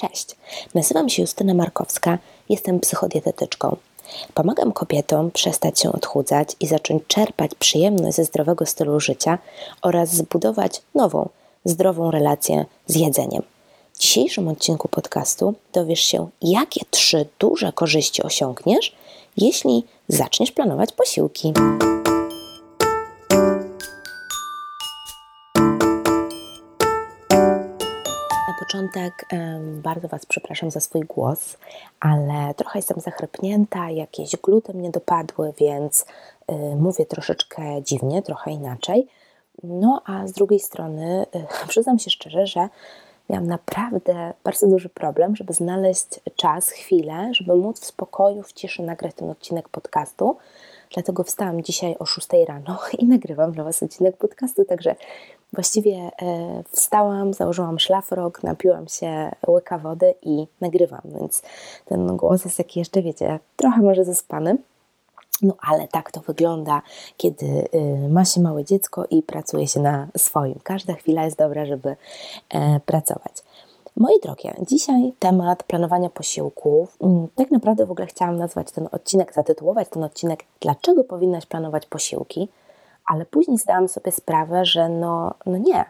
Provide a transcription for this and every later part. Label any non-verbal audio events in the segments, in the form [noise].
Cześć, nazywam się Justyna Markowska, jestem psychodietetyczką. Pomagam kobietom przestać się odchudzać i zacząć czerpać przyjemność ze zdrowego stylu życia oraz zbudować nową, zdrową relację z jedzeniem. W dzisiejszym odcinku podcastu dowiesz się, jakie trzy duże korzyści osiągniesz, jeśli zaczniesz planować posiłki. Początek bardzo Was przepraszam za swój głos, ale trochę jestem zachrypnięta, jakieś gluty mnie dopadły, więc y, mówię troszeczkę dziwnie, trochę inaczej. No a z drugiej strony y, [laughs] przyznam się szczerze, że miałam naprawdę bardzo duży problem, żeby znaleźć czas, chwilę, żeby móc w spokoju, w ciszy nagrać ten odcinek podcastu. Dlatego wstałam dzisiaj o 6 rano i nagrywam dla Was odcinek podcastu, także Właściwie e, wstałam, założyłam szlafrok, napiłam się łyka wody i nagrywam, więc ten głos jest taki jeszcze, wiecie, trochę może zaspany. No ale tak to wygląda, kiedy y, ma się małe dziecko i pracuje się na swoim. Każda chwila jest dobra, żeby e, pracować. Moje drogie, dzisiaj temat planowania posiłków. Mm, tak naprawdę w ogóle chciałam nazwać ten odcinek, zatytułować ten odcinek Dlaczego powinnaś planować posiłki? ale później zdałam sobie sprawę, że no, no nie,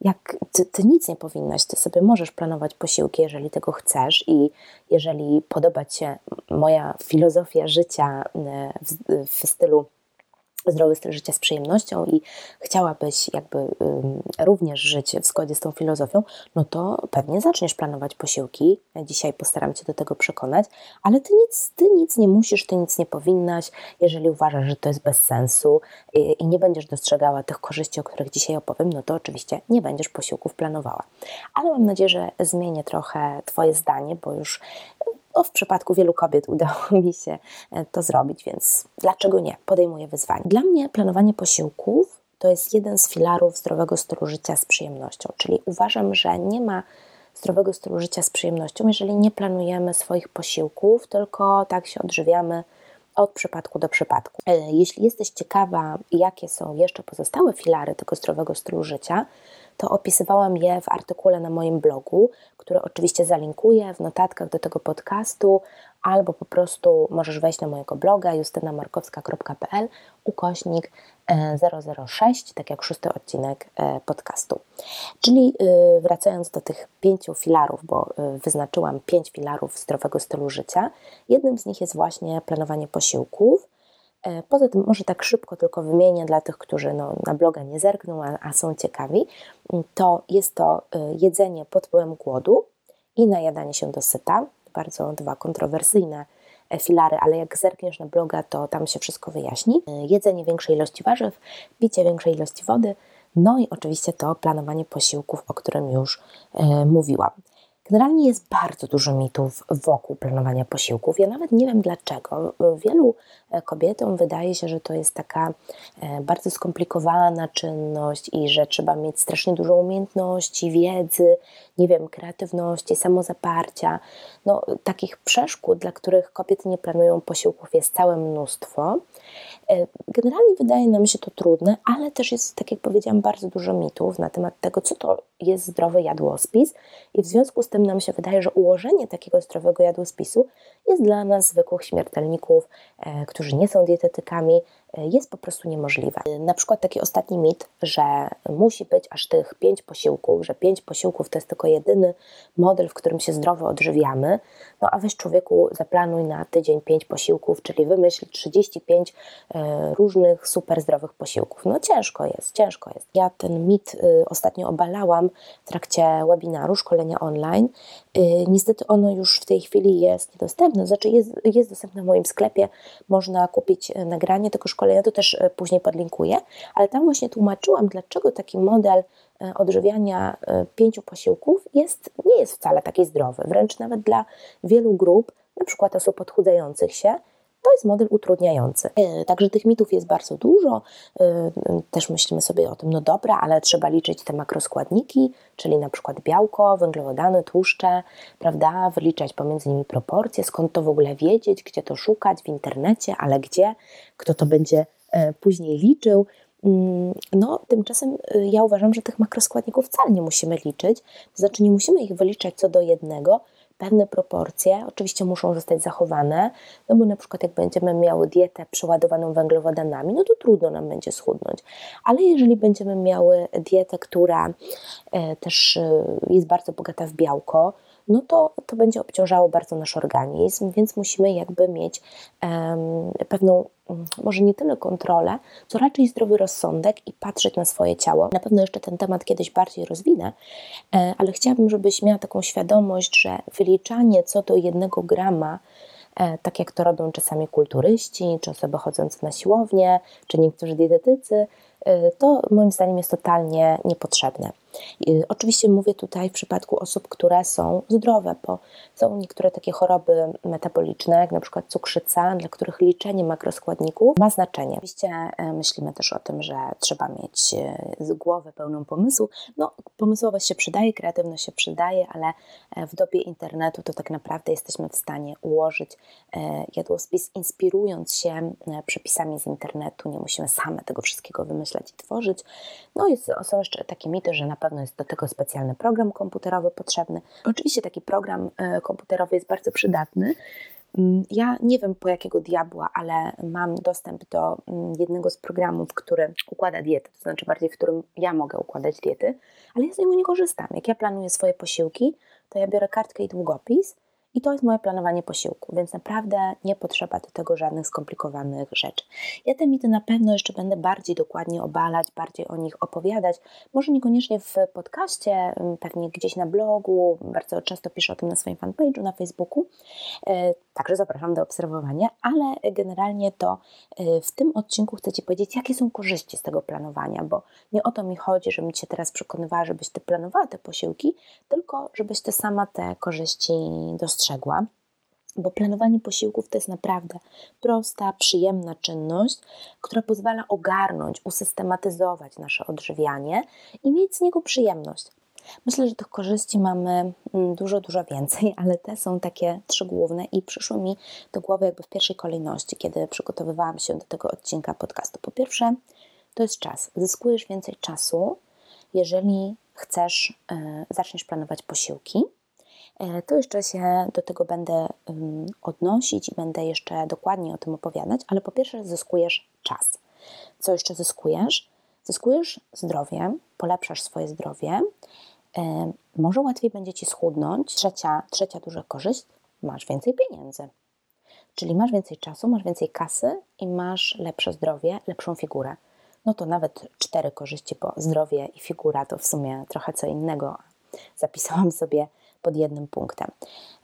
jak ty, ty, nic nie powinnaś, ty sobie możesz planować posiłki, jeżeli tego chcesz i jeżeli podoba Ci się moja filozofia życia e, w, w stylu zdrowy styl życia z przyjemnością i chciałabyś jakby również żyć w zgodzie z tą filozofią, no to pewnie zaczniesz planować posiłki. Ja dzisiaj postaram Cię do tego przekonać, ale Ty nic, ty nic nie musisz, Ty nic nie powinnaś, jeżeli uważasz, że to jest bez sensu i, i nie będziesz dostrzegała tych korzyści, o których dzisiaj opowiem, no to oczywiście nie będziesz posiłków planowała. Ale mam nadzieję, że zmienię trochę Twoje zdanie, bo już no, w przypadku wielu kobiet udało [laughs] mi się e, to zrobić, więc dlaczego nie? Podejmuję wyzwanie. Dla mnie planowanie posiłków to jest jeden z filarów zdrowego stylu życia z przyjemnością, czyli uważam, że nie ma zdrowego stylu życia z przyjemnością, jeżeli nie planujemy swoich posiłków, tylko tak się odżywiamy od przypadku do przypadku. E, jeśli jesteś ciekawa, jakie są jeszcze pozostałe filary tego zdrowego stylu życia, to opisywałam je w artykule na moim blogu, który oczywiście zalinkuję w notatkach do tego podcastu, albo po prostu możesz wejść na mojego bloga justynamarkowska.pl ukośnik 006, e, tak jak szósty odcinek e, podcastu. Czyli e, wracając do tych pięciu filarów, bo wyznaczyłam pięć filarów zdrowego stylu życia, jednym z nich jest właśnie planowanie posiłków, poza tym, może tak szybko tylko wymienię dla tych, którzy no, na bloga nie zerkną, a, a są ciekawi, mm, to jest to e, jedzenie pod wpływem głodu i najadanie się do syta. Bardzo dwa kontrowersyjne e, filary, ale jak zerkniesz na bloga, to tam się wszystko wyjaśni. Jedzenie większej ilości warzyw, picie większej ilości wody, no i oczywiście to planowanie posiłków, o którym już e, mówiłam. Generalnie jest bardzo dużo mitów wokół planowania posiłków. Ja nawet nie wiem dlaczego. Wielu e, kobietom wydaje się, że to jest taka e, bardzo skomplikowana czynność i że trzeba mieć strasznie dużo umiejętności, wiedzy, nie wiem, kreatywności, samozaparcia. No, takich przeszkód, dla których kobiety nie planują posiłków, jest całe mnóstwo. E, generalnie wydaje nam się to trudne, ale też jest, tak jak powiedziałam, bardzo dużo mitów na temat tego, co to jest zdrowy jadłospis. I w związku z tym nam się wydaje, że ułożenie takiego zdrowego jadłospisu jest dla nas zwykłych śmiertelników, e, którzy nie są dietetykami, jest po prostu niemożliwe. Na przykład taki ostatni mit, że musi być aż tych pięć posiłków, że pięć posiłków to jest tylko jedyny model, w którym się zdrowo odżywiamy. No a weź człowieku, zaplanuj na tydzień pięć posiłków, czyli wymyśl 35 e, różnych super zdrowych posiłków. No ciężko jest, ciężko jest. Ja ten mit ostatnio obalałam w trakcie webinaru, szkolenia online. Niestety ono już w tej chwili jest niedostępne dostępne, znaczy jest, jest dostępne w moim sklepie, można kupić e, nagranie tego szkolenia, to też e, później podlinkuję, ale tam właśnie tłumaczyłam, dlaczego taki model e, odżywiania pięciu posiłków jest, nie jest wcale taki zdrowy, wręcz nawet dla wielu grup, na przykład osób odchudzających się, to jest model utrudniający. E, także tych mitów jest bardzo dużo. E, też myślimy sobie o tym, no dobra, ale trzeba liczyć te makroskładniki, czyli na przykład białko, węglowodany, tłuszcze, prawda? Wyliczać pomiędzy nimi proporcje, skąd to w ogóle wiedzieć, gdzie to szukać w internecie, ale gdzie, kto to będzie e, później liczył. Mm, no, tymczasem ja uważam, że tych makroskładników wcale nie musimy liczyć, to znaczy nie musimy ich wyliczać co do jednego, pewne proporcje oczywiście muszą zostać zachowane, no bo na przykład jak będziemy miały dietę przeładowaną węglowodanami, no to trudno nam będzie schudnąć. Ale jeżeli będziemy miały dietę, która e, też e, jest bardzo bogata w białko, no to to będzie obciążało bardzo nasz organizm, więc musimy jakby mieć um, pewną, mm, może nie tyle kontrolę, co raczej zdrowy rozsądek i patrzeć na swoje ciało. Na pewno jeszcze ten temat kiedyś bardziej rozwinę, e, ale chciałabym, żebyś miała taką świadomość, że wyliczanie co do jednego grama e, tak jak to robią czasami kulturyści, czy osoby chodzące na siłownię, czy niektórzy dietetycy, to moim zdaniem jest totalnie niepotrzebne. Oczywiście mówię tutaj w przypadku osób, które są zdrowe, bo są niektóre takie choroby metaboliczne, jak na przykład cukrzyca, dla których liczenie makroskładników ma znaczenie. Oczywiście e, myślimy też o tym, że trzeba mieć e, głowę pełną pomysłu. No, pomysłowość się przydaje, kreatywność się przydaje, ale e, w dobie internetu to tak naprawdę jesteśmy w stanie ułożyć jadłospis, inspirując się przepisami z internetu. Nie musimy same tego wszystkiego wymyślać i tworzyć. No, jest, są jeszcze takie mity, że na pewno jest do tego specjalny program komputerowy potrzebny. Oczywiście taki program e, komputerowy jest bardzo przydatny. Mm, ja nie wiem po jakiego diabła, ale mam dostęp do mm, jednego z programów, który układa dietę, to znaczy bardziej w którym ja mogę układać diety, ale ja z niego nie korzystam. Jak ja planuję swoje posiłki, to ja biorę kartkę i długopis i to jest moje planowanie posiłku, więc naprawdę nie potrzeba do tego żadnych skomplikowanych rzeczy. Ja te mity na pewno jeszcze będę bardziej dokładnie obalać, bardziej o nich opowiadać. Może niekoniecznie w podcaście, mm, pewnie gdzieś na blogu, bardzo często piszę o tym na swoim fanpage'u na Facebooku. Także zapraszam do obserwowania, ale generalnie to e, w tym odcinku chcę Ci powiedzieć, jakie są korzyści z tego planowania, bo nie o to mi chodzi, żebym Cię teraz przekonywała, żebyś Ty planowała te posiłki, tylko żebyś Ty sama te korzyści dostrzegła, bo planowanie posiłków to jest naprawdę prosta, przyjemna czynność, która pozwala ogarnąć, usystematyzować nasze odżywianie i mieć z niego przyjemność. Myślę, że tych korzyści mamy mm, dużo, dużo więcej, [laughs] ale te są takie trzy główne i przyszły mi do głowy jakby w pierwszej kolejności, kiedy przygotowywałam się do tego odcinka podcastu. Po pierwsze, to jest czas. Zyskujesz więcej czasu, jeżeli chcesz, yy, zaczniesz planować posiłki E, to jeszcze się do tego będę odnosić i będę jeszcze dokładniej o tym opowiadać, ale po pierwsze zyskujesz czas. Co jeszcze zyskujesz? Zyskujesz zdrowie, polepszasz swoje zdrowie, e, może łatwiej będzie ci schudnąć. Trzecia, trzecia duża korzyść, masz więcej pieniędzy. Czyli masz więcej czasu, masz więcej kasy i masz lepsze zdrowie, lepszą figurę. No to nawet cztery korzyści, bo zdrowie i figura to w sumie trochę co innego. Zapisałam sobie pod jednym punktem.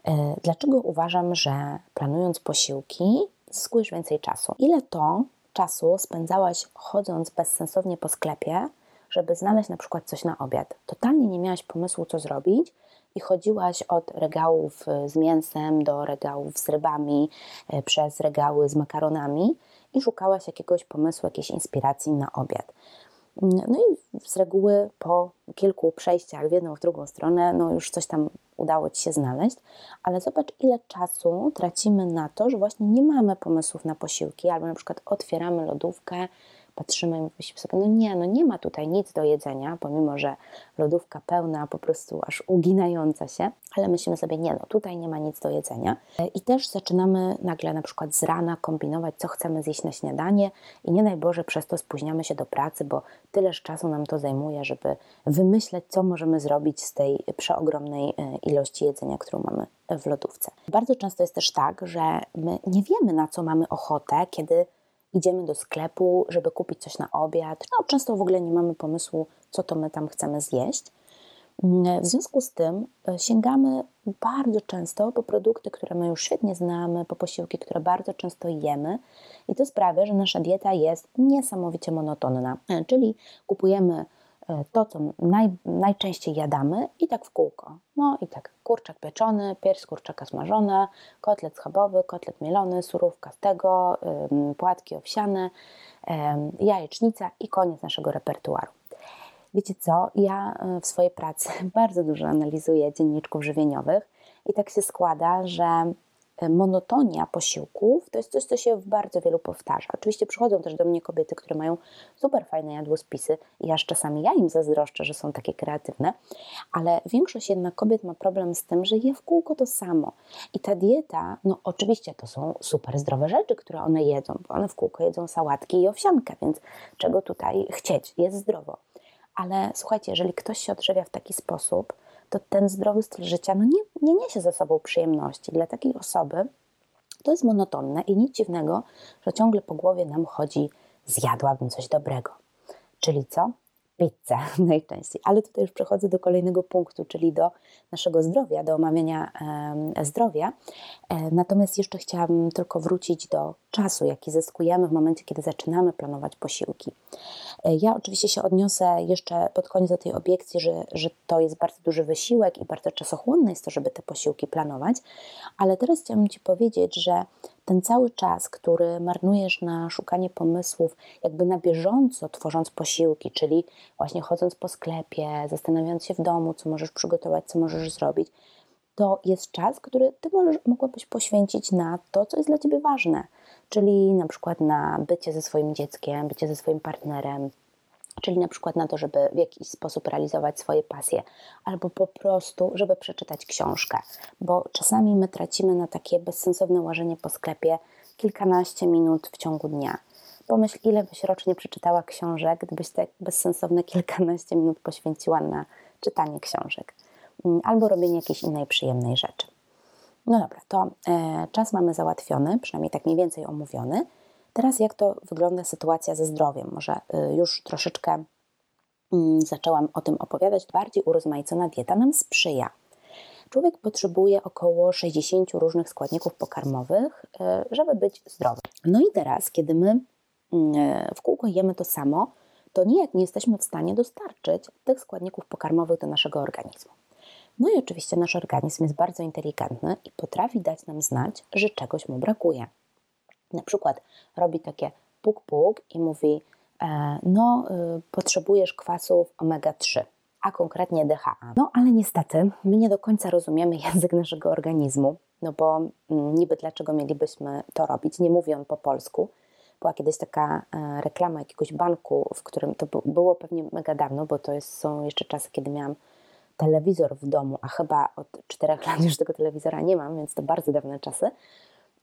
E, dlaczego uważam, że planując posiłki zyskujesz więcej czasu? Ile to czasu spędzałaś chodząc bezsensownie po sklepie, żeby znaleźć na przykład coś na obiad? Totalnie nie miałaś pomysłu, co zrobić i chodziłaś od regałów z mięsem do regałów z rybami, e, przez regały z makaronami i szukałaś jakiegoś pomysłu, jakiejś inspiracji na obiad. No i z reguły po kilku przejściach w jedną, w drugą stronę, no już coś tam udało Ci się znaleźć, ale zobacz, ile czasu tracimy na to, że właśnie nie mamy pomysłów na posiłki, albo na przykład otwieramy lodówkę, patrzymy i myślimy sobie, no nie, no nie ma tutaj nic do jedzenia, pomimo, że lodówka pełna, po prostu aż uginająca się, ale myślimy sobie, nie, no tutaj nie ma nic do jedzenia. I też zaczynamy nagle na przykład z rana kombinować, co chcemy zjeść na śniadanie i nie daj Boże, przez to spóźniamy się do pracy, bo tyleż czasu nam to zajmuje, żeby wymyśleć, co możemy zrobić z tej przeogromnej e, ilości jedzenia, którą mamy w lodówce. Bardzo często jest też tak, że my nie wiemy, na co mamy ochotę, kiedy idziemy do sklepu, żeby kupić coś na obiad. No, często w ogóle nie mamy pomysłu, co to my tam chcemy zjeść. Mm, w związku z tym e, sięgamy bardzo często po produkty, które my już świetnie znamy, po posiłki, które bardzo często jemy, i to sprawia, że nasza dieta jest niesamowicie monotonna. E, czyli kupujemy to, co naj, najczęściej jadamy i tak w kółko. No i tak kurczak pieczony, pierś kurczaka smażona, kotlet schabowy, kotlet mielony, surówka z tego, płatki owsiane, jajecznica i koniec naszego repertuaru. Wiecie co, ja e, w swojej pracy [laughs] bardzo dużo analizuję dzienniczków żywieniowych i tak się składa, że e, monotonia posiłków to jest coś, co się w bardzo wielu powtarza. Oczywiście przychodzą też do mnie kobiety, które mają super fajne jadłospisy i aż czasami ja im zazdroszczę, że są takie kreatywne, ale większość jednak kobiet ma problem z tym, że je w kółko to samo. I ta dieta, no oczywiście to są super zdrowe rzeczy, które one jedzą, bo one w kółko jedzą sałatki i owsiankę, więc czego tutaj chcieć? Jest zdrowo. Ale słuchajcie, jeżeli ktoś się odżywia w taki sposób, to ten zdrowy styl życia no nie, nie niesie ze sobą przyjemności. Dla takiej osoby to jest monotonne i nic dziwnego, że ciągle po głowie nam chodzi, zjadłabym coś dobrego. Czyli co? Pizzę [laughs] najczęściej. Ale tutaj już przechodzę do kolejnego punktu, czyli do naszego zdrowia, do omawiania zdrowia. E, natomiast jeszcze chciałabym tylko wrócić do czasu, jaki zyskujemy w momencie, kiedy zaczynamy planować posiłki. E, ja oczywiście się odniosę jeszcze pod koniec do tej obiekcji, że, że to jest bardzo duży wysiłek i bardzo czasochłonne jest to, żeby te posiłki planować, ale teraz chciałabym Ci powiedzieć, że ten cały czas, który marnujesz na szukanie pomysłów, jakby na bieżąco tworząc posiłki, czyli właśnie chodząc po sklepie, zastanawiając się w domu, co możesz przygotować, co możesz zrobić, to jest czas, który ty możesz, mogłabyś poświęcić na to, co jest dla ciebie ważne, czyli na przykład na bycie ze swoim dzieckiem, bycie ze swoim partnerem, czyli na przykład na to, żeby w jakiś sposób realizować swoje pasje, albo po prostu, żeby przeczytać książkę, bo czasami my tracimy na takie bezsensowne łażenie po sklepie kilkanaście minut w ciągu dnia. Pomyśl, ile byś rocznie przeczytała książek, gdybyś te bezsensowne [laughs] kilkanaście minut poświęciła na czytanie książek mm, albo robienie jakiejś innej przyjemnej rzeczy. No dobra, to e, czas mamy załatwiony, przynajmniej tak mniej więcej omówiony. Teraz jak to wygląda sytuacja ze zdrowiem? Może y, już troszeczkę mm, zaczęłam o tym opowiadać. Bardziej urozmaicona dieta nam sprzyja. Człowiek potrzebuje około 60 różnych składników pokarmowych, y, żeby być zdrowy. No i teraz, kiedy my mm, w kółko jemy to samo, to nijak nie jesteśmy w stanie dostarczyć tych składników pokarmowych do naszego organizmu. No i oczywiście nasz organizm jest bardzo inteligentny i potrafi dać nam znać, że czegoś mu brakuje na przykład robi takie puk-puk i mówi, e, no y, potrzebujesz kwasów omega-3, a konkretnie DHA. No ale niestety my nie do końca rozumiemy [laughs] język naszego organizmu, no bo mm, niby dlaczego mielibyśmy to robić, nie mówi on po polsku. Była kiedyś taka e, reklama jakiegoś banku, w którym to było pewnie mega dawno, bo to jest, są jeszcze czasy, kiedy miałam telewizor w domu, a chyba od czterech [laughs] lat już tego telewizora nie mam, więc to bardzo dawne czasy.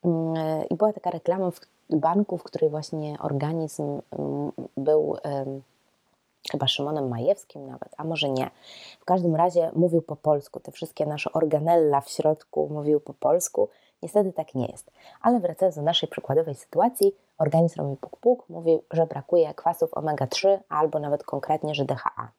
Mm, I była taka reklama w banku, w której właśnie organizm mm, był chyba Szymonem Majewskim nawet, a może nie. W każdym razie mówił po polsku. Te wszystkie nasze organella w środku mówił po polsku. Niestety tak nie jest. Ale wracając do naszej przykładowej sytuacji, organizm robi puk-puk, mówi, że brakuje kwasów omega-3 albo nawet konkretnie, że DHA.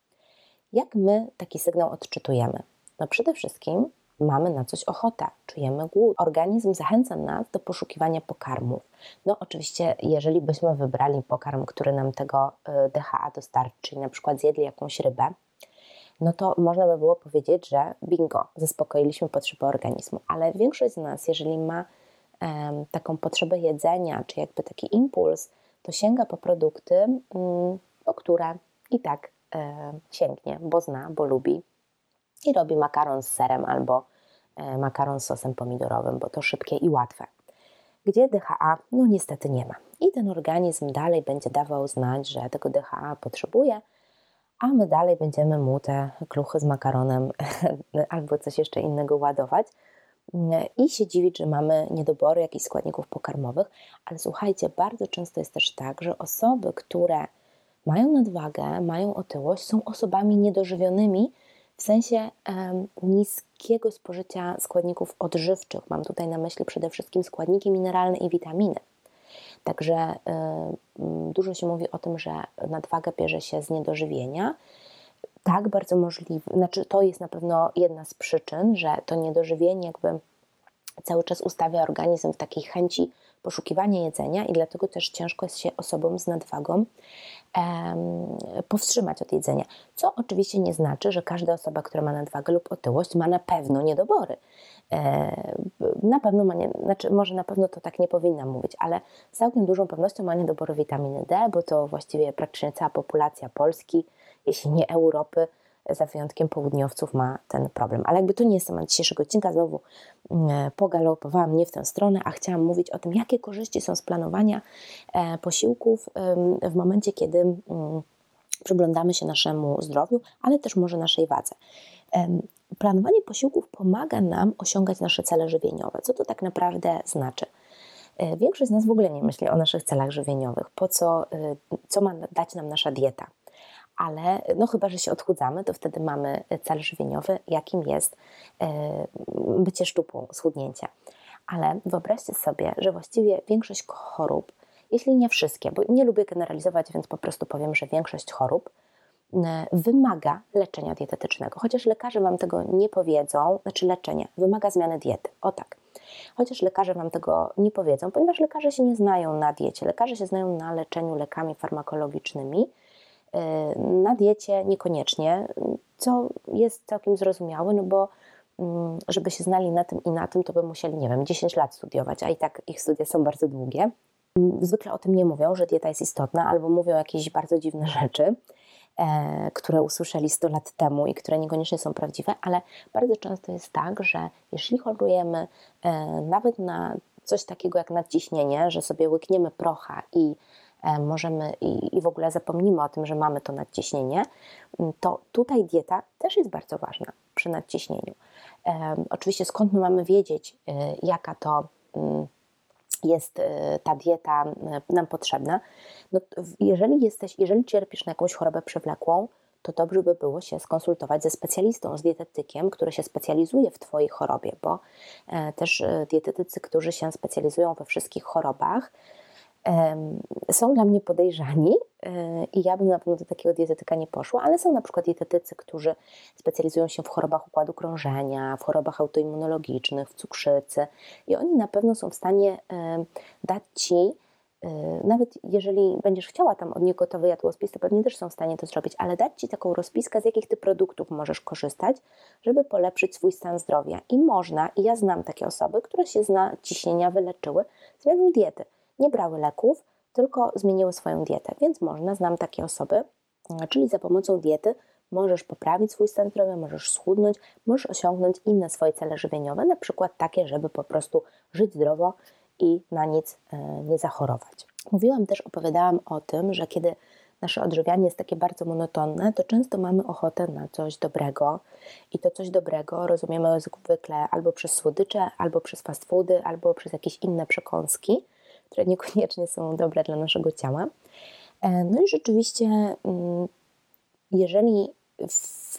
Jak my taki sygnał odczytujemy? No przede wszystkim mamy na coś ochotę, czujemy głód. Organizm zachęca nas do poszukiwania pokarmów. No oczywiście, jeżeli byśmy wybrali pokarm, który nam tego y, DHA dostarczy, czyli na przykład zjedli jakąś rybę, no to można by było powiedzieć, że bingo, zaspokoiliśmy potrzeby organizmu. Ale większość z nas, jeżeli ma um, taką potrzebę jedzenia, czy jakby taki impuls, to sięga po produkty, um, które i tak um, sięgnie, bo zna, bo lubi i robi makaron z serem albo E, makaron z sosem pomidorowym, bo to szybkie i łatwe. Gdzie DHA, no niestety nie ma. I ten organizm dalej będzie dawał znać, że tego DHA potrzebuje, a my dalej będziemy mu te kluchy z makaronem [laughs] albo coś jeszcze innego ładować i się dziwić, że mamy niedobory jakichś składników pokarmowych, ale słuchajcie, bardzo często jest też tak, że osoby, które mają nadwagę, mają otyłość, są osobami niedożywionymi, w sensie niskiego spożycia składników odżywczych. Mam tutaj na myśli przede wszystkim składniki mineralne i witaminy. Także dużo się mówi o tym, że nadwaga bierze się z niedożywienia. Tak, bardzo możliwe, znaczy to jest na pewno jedna z przyczyn, że to niedożywienie jakby cały czas ustawia organizm w takiej chęci poszukiwania jedzenia i dlatego też ciężko jest się osobom z nadwagą powstrzymać od jedzenia. Co oczywiście nie znaczy, że każda osoba, która ma nadwagę lub otyłość, ma na pewno niedobory. E, na pewno ma, nie, znaczy może na pewno to tak nie powinna mówić, ale z całkiem dużą pewnością ma niedobory witaminy D, bo to właściwie praktycznie cała populacja Polski, jeśli nie Europy, za wyjątkiem południowców, ma ten problem. Ale jakby to nie jest temat dzisiejszego odcinka, znowu mm, pogalopowałam mnie w tę stronę, a chciałam mówić o tym, jakie korzyści są z planowania e, posiłków w momencie, kiedy mm, przyglądamy się naszemu zdrowiu, ale też może naszej wadze. Planowanie posiłków pomaga nam osiągać nasze cele żywieniowe. Co to tak naprawdę znaczy? E, większość z nas w ogóle nie myśli o naszych celach żywieniowych, po co, e, co ma dać nam nasza dieta. Ale no chyba, że się odchudzamy, to wtedy mamy cel żywieniowy, jakim jest e, bycie szczupłą, schudnięcie. Ale wyobraźcie sobie, że właściwie większość chorób, jeśli nie wszystkie, bo nie lubię generalizować, więc po prostu powiem, że większość chorób wymaga leczenia dietetycznego. Chociaż lekarze Wam tego nie powiedzą, znaczy leczenie, wymaga zmiany diety. O tak. Chociaż lekarze Wam tego nie powiedzą, ponieważ lekarze się nie znają na diecie. Lekarze się znają na leczeniu lekami farmakologicznymi, na diecie niekoniecznie, co jest całkiem zrozumiałe, no bo mm, żeby się znali na tym i na tym, to by musieli, nie wiem, 10 lat studiować, a i tak ich studia są bardzo długie. Zwykle o tym nie mówią, że dieta jest istotna, albo mówią jakieś bardzo dziwne rzeczy. E, które usłyszeli 100 lat temu i które niekoniecznie są prawdziwe, ale bardzo często jest tak, że jeśli chorujemy e, nawet na coś takiego jak nadciśnienie, że sobie łykniemy procha i e, możemy i, i w ogóle zapomnimy o tym, że mamy to nadciśnienie, to tutaj dieta też jest bardzo ważna przy nadciśnieniu. Oczywiście skąd my mamy wiedzieć, jaka to jest e, ta dieta e, nam potrzebna, no, jeżeli jesteś, jeżeli cierpisz na jakąś chorobę przewlekłą, to dobrze by było się skonsultować ze specjalistą, z dietetykiem, który się specjalizuje w Twojej chorobie, bo e, też dietetycy, którzy się specjalizują we wszystkich chorobach, są dla mnie podejrzani e, i ja bym na pewno do takiego dietetyka nie poszła, ale są na przykład dietetycy, którzy specjalizują się w chorobach układu krążenia, w chorobach autoimmunologicznych, w cukrzycy i oni na pewno są w stanie dać Ci e, nawet jeżeli będziesz chciała tam od nich gotowy jadłospis, to pewnie też są w stanie to zrobić, ale dać Ci taką rozpiskę, z jakich Ty produktów możesz korzystać, żeby polepszyć swój stan zdrowia. I można, i ja znam takie osoby, które się z ciśnienia wyleczyły zmianą diety nie brały leków, tylko zmieniły swoją dietę. Więc można, znam takie osoby, czyli za pomocą diety możesz poprawić swój stan zdrowia, możesz schudnąć, możesz osiągnąć inne swoje cele żywieniowe, na przykład takie, żeby po prostu żyć zdrowo i na nic e, nie zachorować. Mówiłam też, opowiadałam o tym, że kiedy nasze odżywianie jest takie bardzo monotonne, to często mamy ochotę na coś dobrego i to coś dobrego rozumiemy zwykle albo przez słodycze, albo przez fast foody, albo przez jakieś inne przekąski które [laughs] niekoniecznie są dobre dla naszego ciała. E, no i rzeczywiście, mm, jeżeli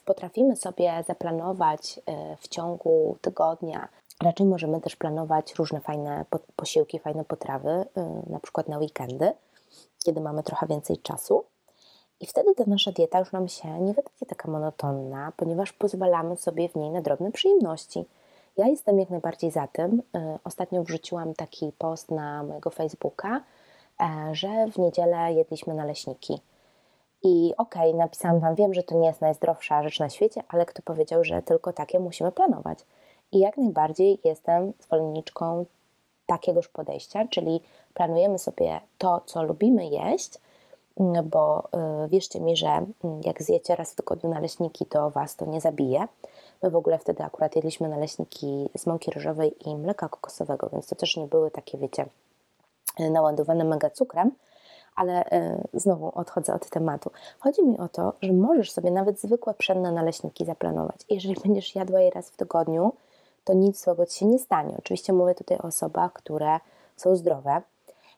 potrafimy sobie zaplanować e, w ciągu tygodnia, raczej możemy też planować różne fajne posiłki, fajne potrawy, e, na przykład na weekendy, kiedy mamy trochę więcej czasu. I wtedy ta nasza dieta już nam się nie wydaje taka monotonna, ponieważ pozwalamy sobie w niej na drobne przyjemności. Ja jestem jak najbardziej za tym. E, ostatnio wrzuciłam taki post na mojego Facebooka, e, że w niedzielę jedliśmy naleśniki. I okej, okay, napisałam Wam, wiem, że to nie jest najzdrowsza rzecz na świecie, ale kto powiedział, że tylko takie musimy planować? I jak najbardziej jestem zwolenniczką takiegoż podejścia, czyli planujemy sobie to, co lubimy jeść, bo e, wierzcie mi, że jak zjecie raz w tygodniu naleśniki, to Was to nie zabije. My w ogóle wtedy akurat jedliśmy naleśniki z mąki ryżowej i mleka kokosowego, więc to też nie były takie, wiecie, naładowane mega cukrem, ale e, znowu odchodzę od tematu. Chodzi mi o to, że możesz sobie nawet zwykłe pszenne naleśniki zaplanować. jeżeli [laughs] będziesz jadła je raz w tygodniu, to nic złego Ci się nie stanie. Oczywiście mówię tutaj o osobach, które są zdrowe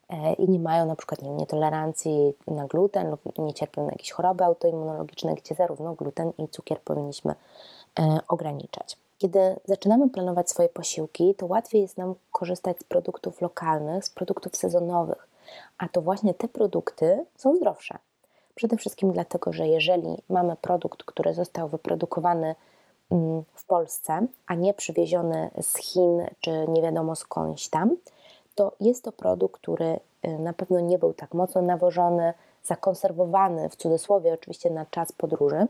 e, i nie mają na przykład nie nietolerancji na gluten lub nie cierpią na jakieś choroby autoimmunologiczne, gdzie zarówno gluten i cukier powinniśmy ograniczać. Kiedy zaczynamy planować swoje posiłki, to łatwiej jest nam korzystać z produktów lokalnych, z produktów sezonowych, a to właśnie te produkty są zdrowsze. Przede wszystkim dlatego, że jeżeli mamy produkt, który został wyprodukowany mm, w Polsce, a nie przywieziony z Chin czy nie wiadomo skądś tam, to jest to produkt, który y, na pewno nie był tak mocno nawożony, zakonserwowany w cudzysłowie oczywiście na czas podróży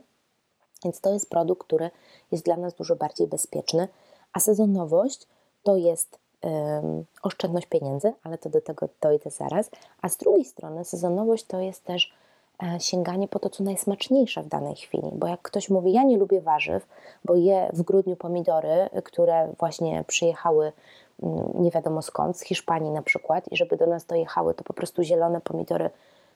więc to jest produkt, który jest dla nas dużo bardziej bezpieczny, a sezonowość to jest um, oszczędność pieniędzy, ale to do tego dojdę zaraz. A z drugiej strony sezonowość to jest też e, sięganie po to, co najsmaczniejsze w danej chwili. Bo jak ktoś mówi, ja nie lubię warzyw, bo je w grudniu pomidory, które właśnie przyjechały mm, nie wiadomo skąd, z Hiszpanii na przykład, i żeby do nas dojechały, to po prostu zielone pomidory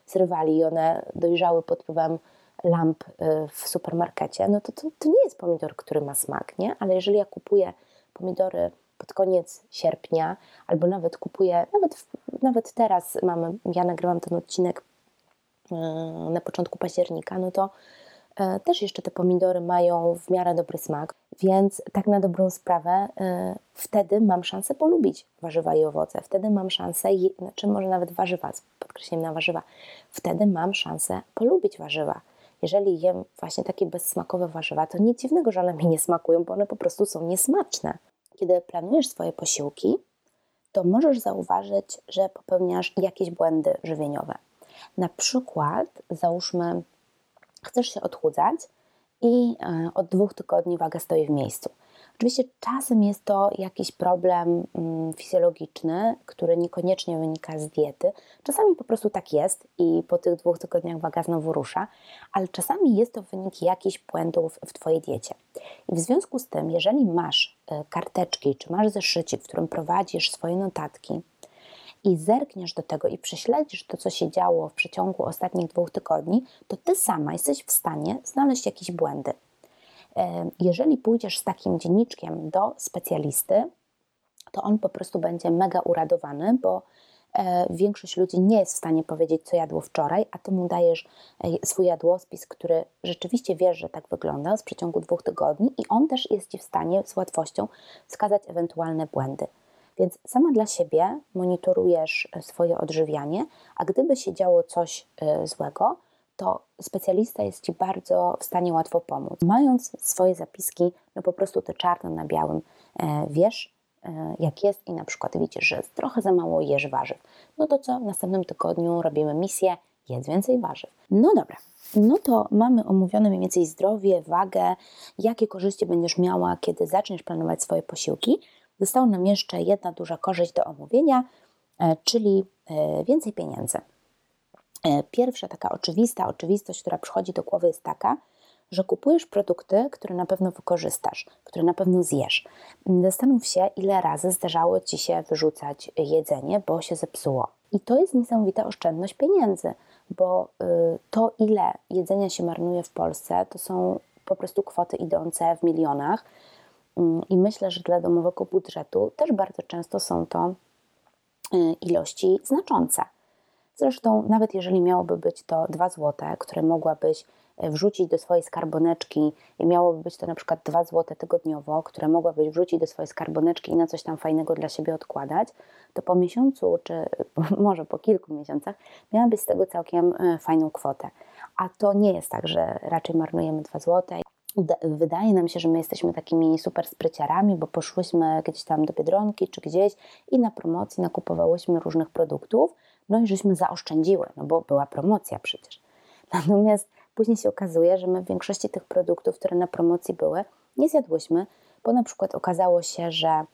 zrywali i one dojrzały pod wpływem lamp y, w supermarkecie, no to, to, to nie jest pomidor, który ma smak, nie? Ale jeżeli ja kupuję pomidory pod koniec sierpnia, albo nawet kupuję, nawet, nawet teraz mamy, ja nagrywam ten odcinek y, na początku października, no to y, też jeszcze te pomidory mają w miarę dobry smak, więc tak na dobrą sprawę wtedy mam szansę polubić warzywa i owoce, wtedy mam szansę, znaczy może nawet warzywa, z podkreśleniem na warzywa, wtedy mam szansę polubić warzywa jeżeli jem właśnie takie bezsmakowe warzywa, to nic dziwnego, że one mi nie smakują, bo one po prostu są niesmaczne. Kiedy planujesz swoje posiłki, to możesz zauważyć, że popełniasz jakieś błędy żywieniowe. Na przykład, załóżmy, chcesz się odchudzać i e, od dwóch tygodni waga stoi w miejscu. Oczywiście czasem jest to jakiś problem mm, fizjologiczny, który niekoniecznie wynika z diety. Czasami po prostu tak jest i po tych dwóch tygodniach waga znowu rusza, ale czasami jest to wynik jakichś błędów w Twojej diecie. I w związku z tym, jeżeli masz e, karteczki, czy masz zeszyci, w którym prowadzisz swoje notatki, i zerkniesz do tego i prześledzisz to, co się działo w przeciągu ostatnich dwóch tygodni, to ty sama jesteś w stanie znaleźć jakieś błędy. Jeżeli pójdziesz z takim dzienniczkiem do specjalisty, to on po prostu będzie mega uradowany, bo e, większość ludzi nie jest w stanie powiedzieć, co jadło wczoraj, a ty mu dajesz e, swój jadłospis, który rzeczywiście wiesz, że tak wygląda z przeciągu dwóch tygodni, i on też jest ci w stanie z łatwością wskazać ewentualne błędy. Więc sama dla siebie monitorujesz e, swoje odżywianie, a gdyby się działo coś złego, to specjalista jest Ci bardzo w stanie łatwo pomóc. Mając swoje zapiski, no po prostu to czarno na białym e, wiesz, e, jak jest i na przykład widzisz, że trochę za mało jesz warzyw. No to co? W następnym tygodniu robimy misję, jedz więcej warzyw. No dobra, no to mamy omówione mniej więcej zdrowie, wagę, jakie korzyści będziesz miała, kiedy zaczniesz planować swoje posiłki. Została nam jeszcze jedna duża korzyść do omówienia, e, czyli więcej pieniędzy. E, pierwsza taka oczywista oczywistość, która przychodzi do głowy jest taka, że kupujesz produkty, które na pewno wykorzystasz, które na pewno zjesz. Zastanów się, ile razy zdarzało ci się wyrzucać jedzenie, bo się zepsuło. I to jest niesamowita oszczędność pieniędzy, bo y, to, ile jedzenia się marnuje w Polsce, to są po prostu kwoty idące w milionach. Mm, I myślę, że dla domowego budżetu też bardzo często są to y, ilości znaczące. Zresztą, nawet jeżeli miałoby być to 2 zł, które mogłabyś e, wrzucić do swojej skarboneczki i miałoby być to na przykład 2 zł tygodniowo, które mogłabyś wrzucić do swojej skarboneczki i na coś tam fajnego dla siebie odkładać, to po miesiącu, czy [laughs] może po kilku miesiącach, miałabyś z tego całkiem e, fajną kwotę. A to nie jest tak, że raczej marnujemy 2 zł. Wydaje nam się, że my jesteśmy takimi super spryciarami, bo poszłyśmy gdzieś tam do Biedronki czy gdzieś i na promocji nakupowałyśmy różnych produktów, no i żeśmy zaoszczędziły, no bo była promocja przecież. Natomiast później się okazuje, że my w większości tych produktów, które na promocji były, nie zjadłyśmy, bo na przykład okazało się, że e,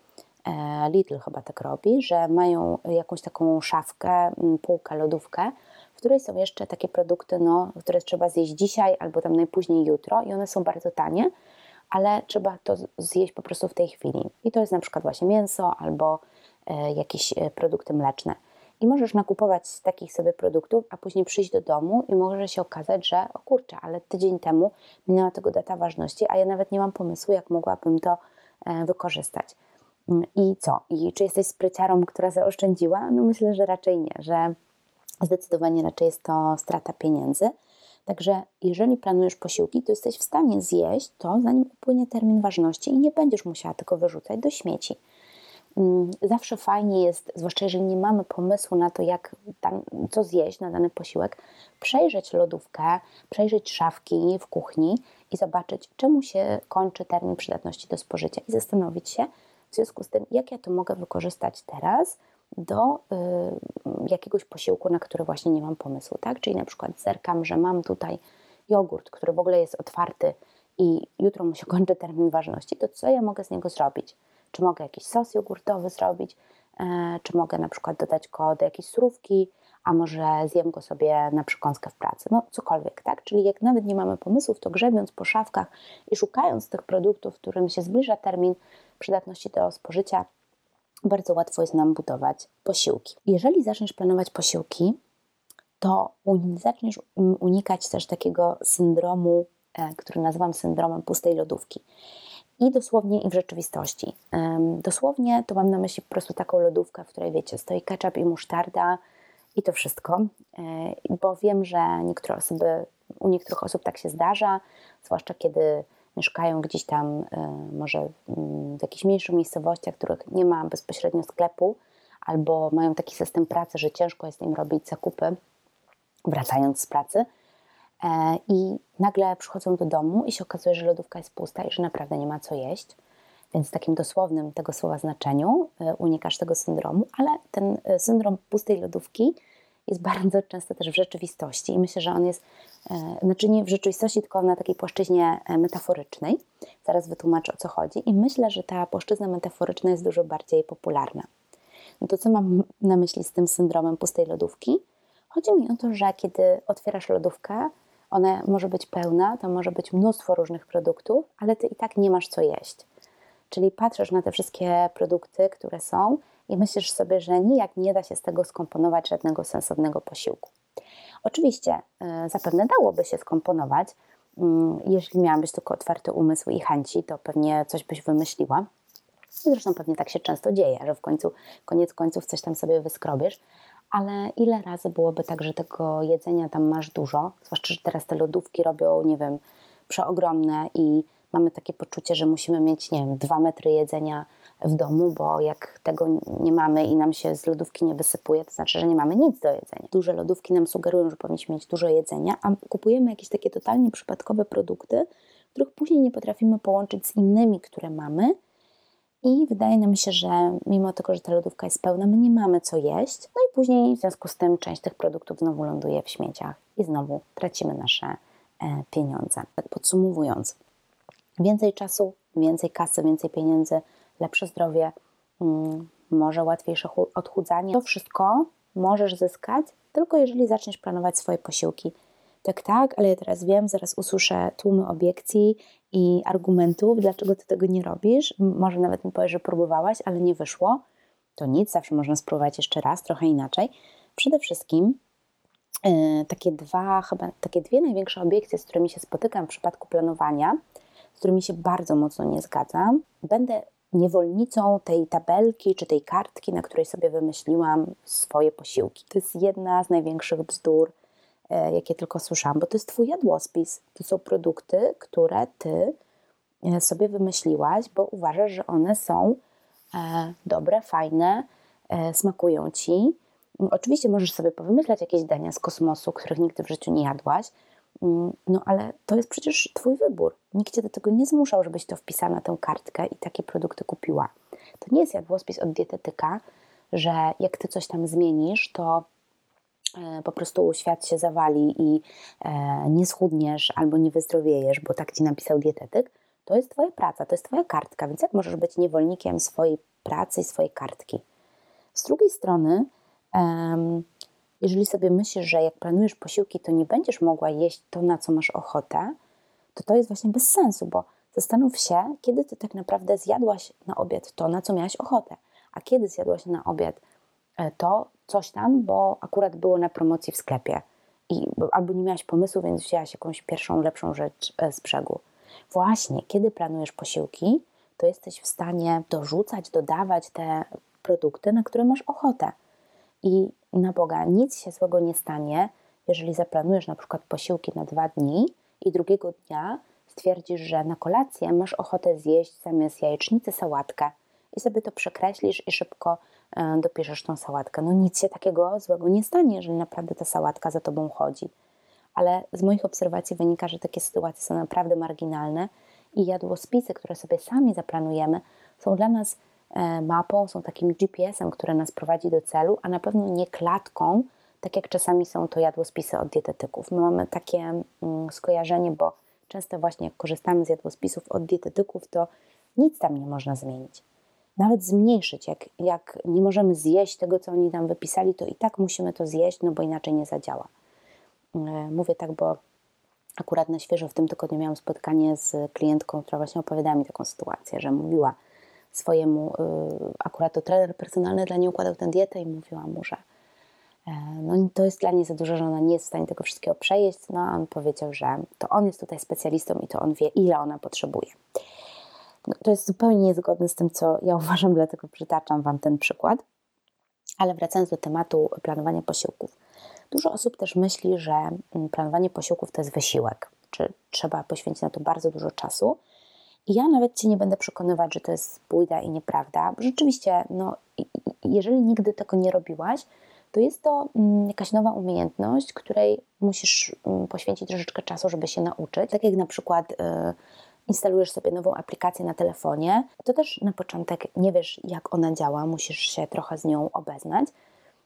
Lidl chyba tak robi, że mają jakąś taką szafkę, półkę, lodówkę, w której są jeszcze takie produkty, no, które trzeba zjeść dzisiaj albo tam najpóźniej jutro i one są bardzo tanie, ale trzeba to zjeść po prostu w tej chwili. I to jest na przykład właśnie mięso albo e, jakieś e, produkty mleczne. I możesz nakupować takich sobie produktów, a później przyjść do domu i może się okazać, że o kurczę, ale tydzień temu minęła tego data ważności, a ja nawet nie mam pomysłu, jak mogłabym to e, wykorzystać. Mm, I co? I czy jesteś spryciarą, która zaoszczędziła? No myślę, że raczej nie, że zdecydowanie raczej jest to strata pieniędzy. Także jeżeli planujesz posiłki, to jesteś w stanie zjeść to, zanim upłynie termin ważności i nie będziesz musiała tego wyrzucać do śmieci. Mm, zawsze fajnie jest, zwłaszcza jeżeli nie mamy pomysłu na to, jak tam, co zjeść na dany posiłek, przejrzeć lodówkę, przejrzeć szafki w kuchni i zobaczyć, czemu się kończy termin przydatności do spożycia i zastanowić się w związku z tym, jak ja to mogę wykorzystać teraz do y, jakiegoś posiłku, na który właśnie nie mam pomysłu, tak? Czyli na przykład zerkam, że mam tutaj jogurt, który w ogóle jest otwarty i jutro mu się [laughs] kończy termin ważności, to co ja mogę z niego zrobić? Czy mogę jakiś sos jogurtowy zrobić, e, czy mogę na przykład dodać go do jakiejś surówki, a może zjem go sobie na przykąskę w pracy, no cokolwiek, tak? Czyli jak nawet nie mamy pomysłów, to grzebiąc po szafkach i szukając tych produktów, którym się zbliża termin przydatności do spożycia, bardzo łatwo jest nam budować posiłki. Jeżeli zaczniesz planować posiłki, to zaczniesz unikać też takiego syndromu, e, który nazywam syndromem pustej lodówki. I dosłownie, i w rzeczywistości. Dosłownie to mam na myśli po prostu taką lodówkę, w której wiecie, stoi ketchup i musztarda i to wszystko, e, bo wiem, że niektóre osoby, u niektórych osób tak się zdarza, zwłaszcza kiedy mieszkają gdzieś tam, e, może w jakichś mniejszych miejscowościach, których nie ma bezpośrednio sklepu, albo mają taki system pracy, że ciężko jest im robić zakupy, wracając z pracy. E, I nagle przychodzą do domu i się okazuje, że lodówka jest pusta i że naprawdę nie ma co jeść. Więc w takim dosłownym tego słowa znaczeniu e, unikasz tego syndromu, ale ten e, syndrom pustej lodówki jest [laughs] bardzo często też w rzeczywistości i myślę, że on jest, znaczy nie w rzeczywistości, tylko na takiej płaszczyźnie metaforycznej. Zaraz wytłumaczę o co chodzi i myślę, że ta płaszczyzna metaforyczna jest dużo bardziej popularna. No to co mam na myśli z tym syndromem pustej lodówki? Chodzi mi o to, że kiedy otwierasz lodówkę, ona może być pełna, to może być mnóstwo różnych produktów, ale ty i tak nie masz co jeść. Czyli patrzysz na te wszystkie produkty, które są i myślisz sobie, że nijak nie da się z tego skomponować żadnego sensownego posiłku. Oczywiście yy, zapewne dałoby się skomponować, yy, jeśli miałabyś tylko otwarty umysł i chęci, to pewnie coś byś wymyśliła. Zresztą pewnie tak się często dzieje, że w końcu, koniec końców coś tam sobie wyskrobiesz, ale ile razy byłoby tak, że tego jedzenia tam masz dużo, zwłaszcza, że teraz te lodówki robią, nie wiem, przeogromne i mamy takie poczucie, że musimy mieć, nie wiem, dwa metry jedzenia w domu, bo jak tego nie mamy i nam się z lodówki nie wysypuje, to znaczy, że nie mamy nic do jedzenia. Duże lodówki nam sugerują, że powinniśmy mieć dużo jedzenia, a kupujemy jakieś takie totalnie przypadkowe produkty, których później nie potrafimy połączyć z innymi, które mamy i wydaje nam się, że mimo tego, że ta lodówka jest pełna, my nie mamy co jeść. No i później w związku z tym część tych produktów znowu ląduje w śmieciach i znowu tracimy nasze e, pieniądze. Tak podsumowując, więcej czasu, więcej kasy, więcej pieniędzy, lepsze zdrowie, mm, może łatwiejsze odchudzanie. To wszystko możesz zyskać tylko jeżeli zaczniesz planować swoje posiłki tak, tak, ale ja teraz wiem, zaraz usłyszę tłumy obiekcji i argumentów, dlaczego ty tego nie robisz. Może nawet mi powiesz, że próbowałaś, ale nie wyszło. To nic, zawsze można spróbować jeszcze raz, trochę inaczej. Przede wszystkim yy, takie dwa, chyba takie dwie największe obiekcje, z którymi się spotykam w przypadku planowania, z którymi się bardzo mocno nie zgadzam. Będę niewolnicą tej tabelki czy tej kartki, na której sobie wymyśliłam swoje posiłki. To jest jedna z największych bzdur, jakie tylko słyszałam, bo to jest Twój jadłospis. To są produkty, które Ty e, sobie wymyśliłaś, bo uważasz, że one są e, dobre, fajne, smakują Ci. Oczywiście możesz sobie powymyślać jakieś dania z kosmosu, których nigdy w życiu nie jadłaś, mm, no ale to jest przecież Twój wybór. Nikt Cię do tego nie zmuszał, żebyś to wpisała na tę kartkę i takie produkty kupiła. To nie jest jadłospis od dietetyka, że jak Ty coś tam zmienisz, to E, po prostu świat się zawali i e, nie schudniesz albo nie wyzdrowiejesz, bo tak ci napisał dietetyk, to jest Twoja praca, to jest Twoja kartka, więc jak możesz być niewolnikiem swojej pracy i swojej kartki? Z drugiej strony, jeżeli sobie myślisz, że jak planujesz posiłki, to nie będziesz mogła jeść to, na co masz ochotę, to to jest właśnie bez sensu, bo zastanów się, kiedy ty tak naprawdę zjadłaś na obiad to, na co miałaś ochotę, a kiedy zjadłaś na obiad e, to, coś tam, bo akurat było na promocji w sklepie. I, albo nie miałaś pomysłu, więc wzięłaś jakąś pierwszą, lepszą rzecz e, z brzegu. Właśnie, kiedy planujesz posiłki, to jesteś w stanie dorzucać, dodawać te produkty, na które masz ochotę. I na Boga, nic się złego nie stanie, jeżeli zaplanujesz na przykład posiłki na dwa dni i drugiego dnia stwierdzisz, że na kolację masz ochotę zjeść zamiast jajecznicy sałatkę i sobie to przekreślisz i szybko dopiszesz tą sałatkę. No nic się takiego złego nie stanie, jeżeli naprawdę ta sałatka za tobą chodzi. Ale z moich obserwacji wynika, że takie sytuacje są naprawdę marginalne i jadłospisy, które sobie sami zaplanujemy, są dla nas e, mapą, są takim GPS-em, które nas prowadzi do celu, a na pewno nie klatką, tak jak czasami są to jadłospisy od dietetyków. My mamy takie mm, skojarzenie, bo często właśnie jak korzystamy z jadłospisów od dietetyków, to nic tam nie można zmienić. Nawet zmniejszyć. Jak, jak nie możemy zjeść tego, co oni nam wypisali, to i tak musimy to zjeść, no bo inaczej nie zadziała. E, mówię tak, bo akurat na świeżo w tym tygodniu miałam spotkanie z klientką, która właśnie opowiadała mi taką sytuację, że mówiła swojemu, y, akurat to trener personalny dla niej układał tę dietę i mówiła mu, że e, no to jest dla niej za dużo, że ona nie jest w stanie tego wszystkiego przejeść, no a on powiedział, że to on jest tutaj specjalistą i to on wie, ile ona potrzebuje. No, to jest zupełnie niezgodne z tym, co ja [laughs] uważam, dlatego przytaczam Wam ten przykład. Ale wracając do tematu planowania posiłków. Dużo osób też myśli, że mm, planowanie posiłków to jest wysiłek, czy trzeba poświęcić na to bardzo dużo czasu. I ja nawet Cię nie będę przekonywać, że to jest bójda i nieprawda. Rzeczywiście, no, jeżeli nigdy tego nie robiłaś, to jest to mm, jakaś nowa umiejętność, której musisz mm, poświęcić troszeczkę czasu, żeby się nauczyć. Tak jak na przykład y, instalujesz sobie nową aplikację na telefonie, to też na początek nie wiesz, jak ona działa, musisz się trochę z nią obeznać,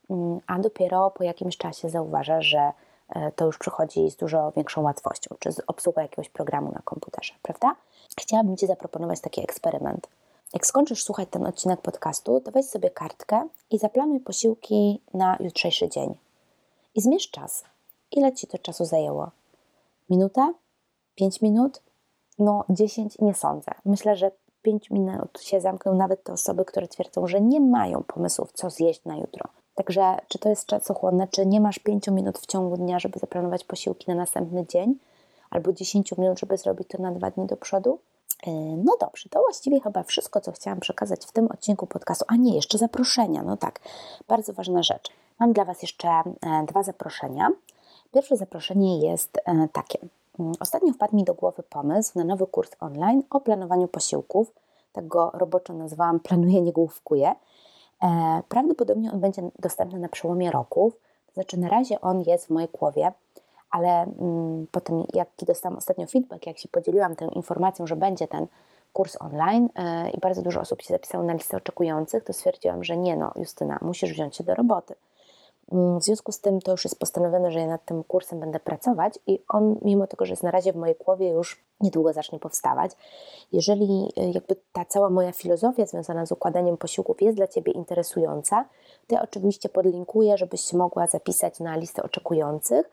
mm, a dopiero po jakimś czasie zauważasz, że e, to już przychodzi z dużo większą łatwością, czy z obsługą jakiegoś programu na komputerze, prawda? Chciałabym Ci zaproponować taki eksperyment. Jak skończysz słuchać ten odcinek podcastu, to weź sobie kartkę i zaplanuj posiłki na jutrzejszy dzień. I zmierz czas. Ile Ci to czasu zajęło? Minuta? Pięć minut? No, 10 nie sądzę. Myślę, że 5 minut się zamkną nawet te osoby, które twierdzą, że nie mają pomysłów, co zjeść na jutro. Także, czy to jest czasochłonne, czy nie masz 5 minut w ciągu dnia, żeby zaplanować posiłki na następny dzień, albo 10 minut, żeby zrobić to na dwa dni do przodu? Yy, no dobrze, to właściwie chyba wszystko, co chciałam przekazać w tym odcinku podcastu. A nie, jeszcze zaproszenia. No tak, bardzo ważna rzecz. Mam dla Was jeszcze e, dwa zaproszenia. Pierwsze zaproszenie jest e, takie. Mm, ostatnio wpadł mi do głowy pomysł na nowy kurs online o planowaniu posiłków. Tak go roboczo nazwałam [laughs] Planuję, nie główkuję. E, prawdopodobnie on będzie dostępny na przełomie roków. Znaczy, na razie on jest w mojej głowie, ale mm, potem, jaki dostałam ostatnio feedback, jak się podzieliłam tą informacją, że będzie ten kurs online e, i bardzo dużo osób się zapisało na listę oczekujących, to stwierdziłam, że nie no, Justyna, musisz wziąć się do roboty. Mm, w związku z tym to już jest postanowione, że ja nad tym kursem będę pracować i on, mimo tego, że jest na razie w mojej głowie, już niedługo zacznie powstawać. Jeżeli y, jakby ta cała moja filozofia związana z układaniem posiłków jest dla Ciebie interesująca, to ja oczywiście podlinkuję, żebyś mogła zapisać na listę oczekujących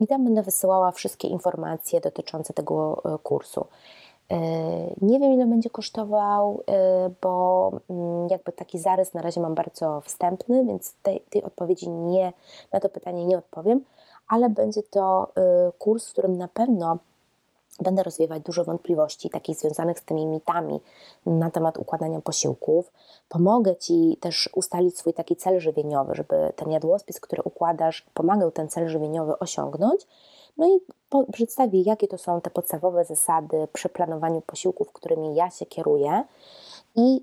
i tam będę wysyłała wszystkie informacje dotyczące tego y, kursu. E, nie wiem, ile będzie kosztował, e, bo mm, jakby taki zarys na razie mam bardzo wstępny, więc tej, tej odpowiedzi nie, na to pytanie nie odpowiem, ale będzie to e, kurs, w którym na pewno będę rozwiewać dużo wątpliwości, takich związanych z tymi mitami na temat układania posiłków. Pomogę Ci też ustalić swój taki cel żywieniowy, żeby ten jadłospis, który układasz, pomagał ten cel żywieniowy osiągnąć. No i przedstawię, jakie to są te podstawowe zasady przy planowaniu posiłków, którymi ja się kieruję. I, yy,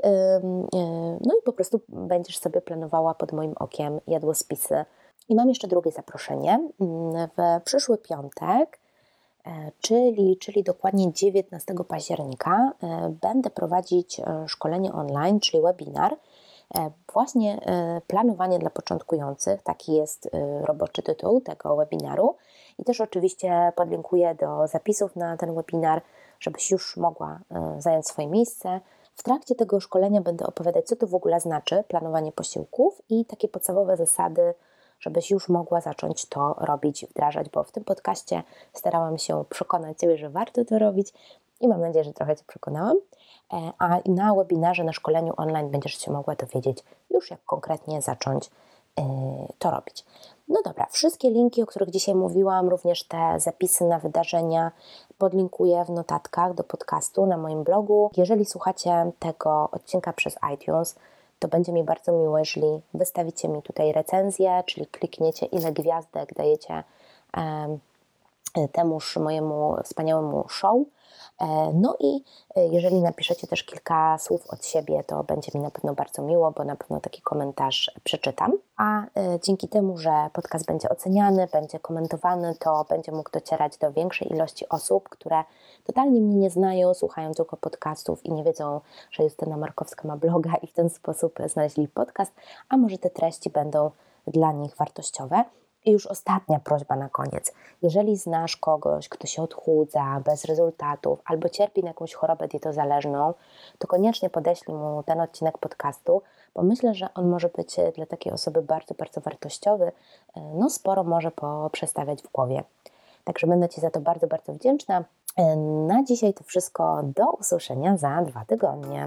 no i po prostu będziesz sobie planowała pod moim okiem jadłospisy. I mam jeszcze drugie zaproszenie. W przyszły piątek, e, czyli, czyli dokładnie 19 października, e, będę prowadzić e, szkolenie online, czyli webinar. Właśnie planowanie dla początkujących, taki jest roboczy tytuł tego webinaru. I też oczywiście podlinkuję do zapisów na ten webinar, żebyś już mogła e, zająć swoje miejsce. W trakcie tego szkolenia będę opowiadać, co to w ogóle znaczy planowanie posiłków i takie podstawowe zasady, żebyś już mogła zacząć to robić, wdrażać, bo w tym podcaście starałam się przekonać Ciebie, że warto to robić i mam nadzieję, że trochę Cię przekonałam. E, a na webinarze, na szkoleniu online będziesz się mogła dowiedzieć już, jak konkretnie zacząć e, to robić. No dobra, wszystkie linki, o których dzisiaj mówiłam, również te zapisy na wydarzenia podlinkuję w notatkach do podcastu na moim blogu. Jeżeli słuchacie tego odcinka przez iTunes, to będzie mi bardzo miło, jeżeli wystawicie mi tutaj recenzję, czyli klikniecie ile gwiazdek dajecie temuż mojemu wspaniałemu show no i e, jeżeli napiszecie też kilka słów od siebie, to będzie mi na pewno bardzo miło, bo na pewno taki komentarz przeczytam. A e, dzięki temu, że podcast będzie oceniany, będzie komentowany, to będzie mógł docierać do większej ilości osób, które totalnie mnie nie znają, słuchają tylko podcastów i nie wiedzą, że Justyna Markowska ma bloga i w ten sposób znaleźli podcast, a może te treści będą dla nich wartościowe. I już ostatnia prośba na koniec. Jeżeli znasz kogoś, kto się odchudza bez rezultatów albo cierpi na jakąś chorobę dietozależną, to koniecznie podeślij mu ten odcinek podcastu, bo myślę, że on może być dla takiej osoby bardzo, bardzo wartościowy. No, sporo może poprzestawiać w głowie. Także będę Ci za to bardzo, bardzo wdzięczna. Na dzisiaj to wszystko. Do usłyszenia za dwa tygodnie.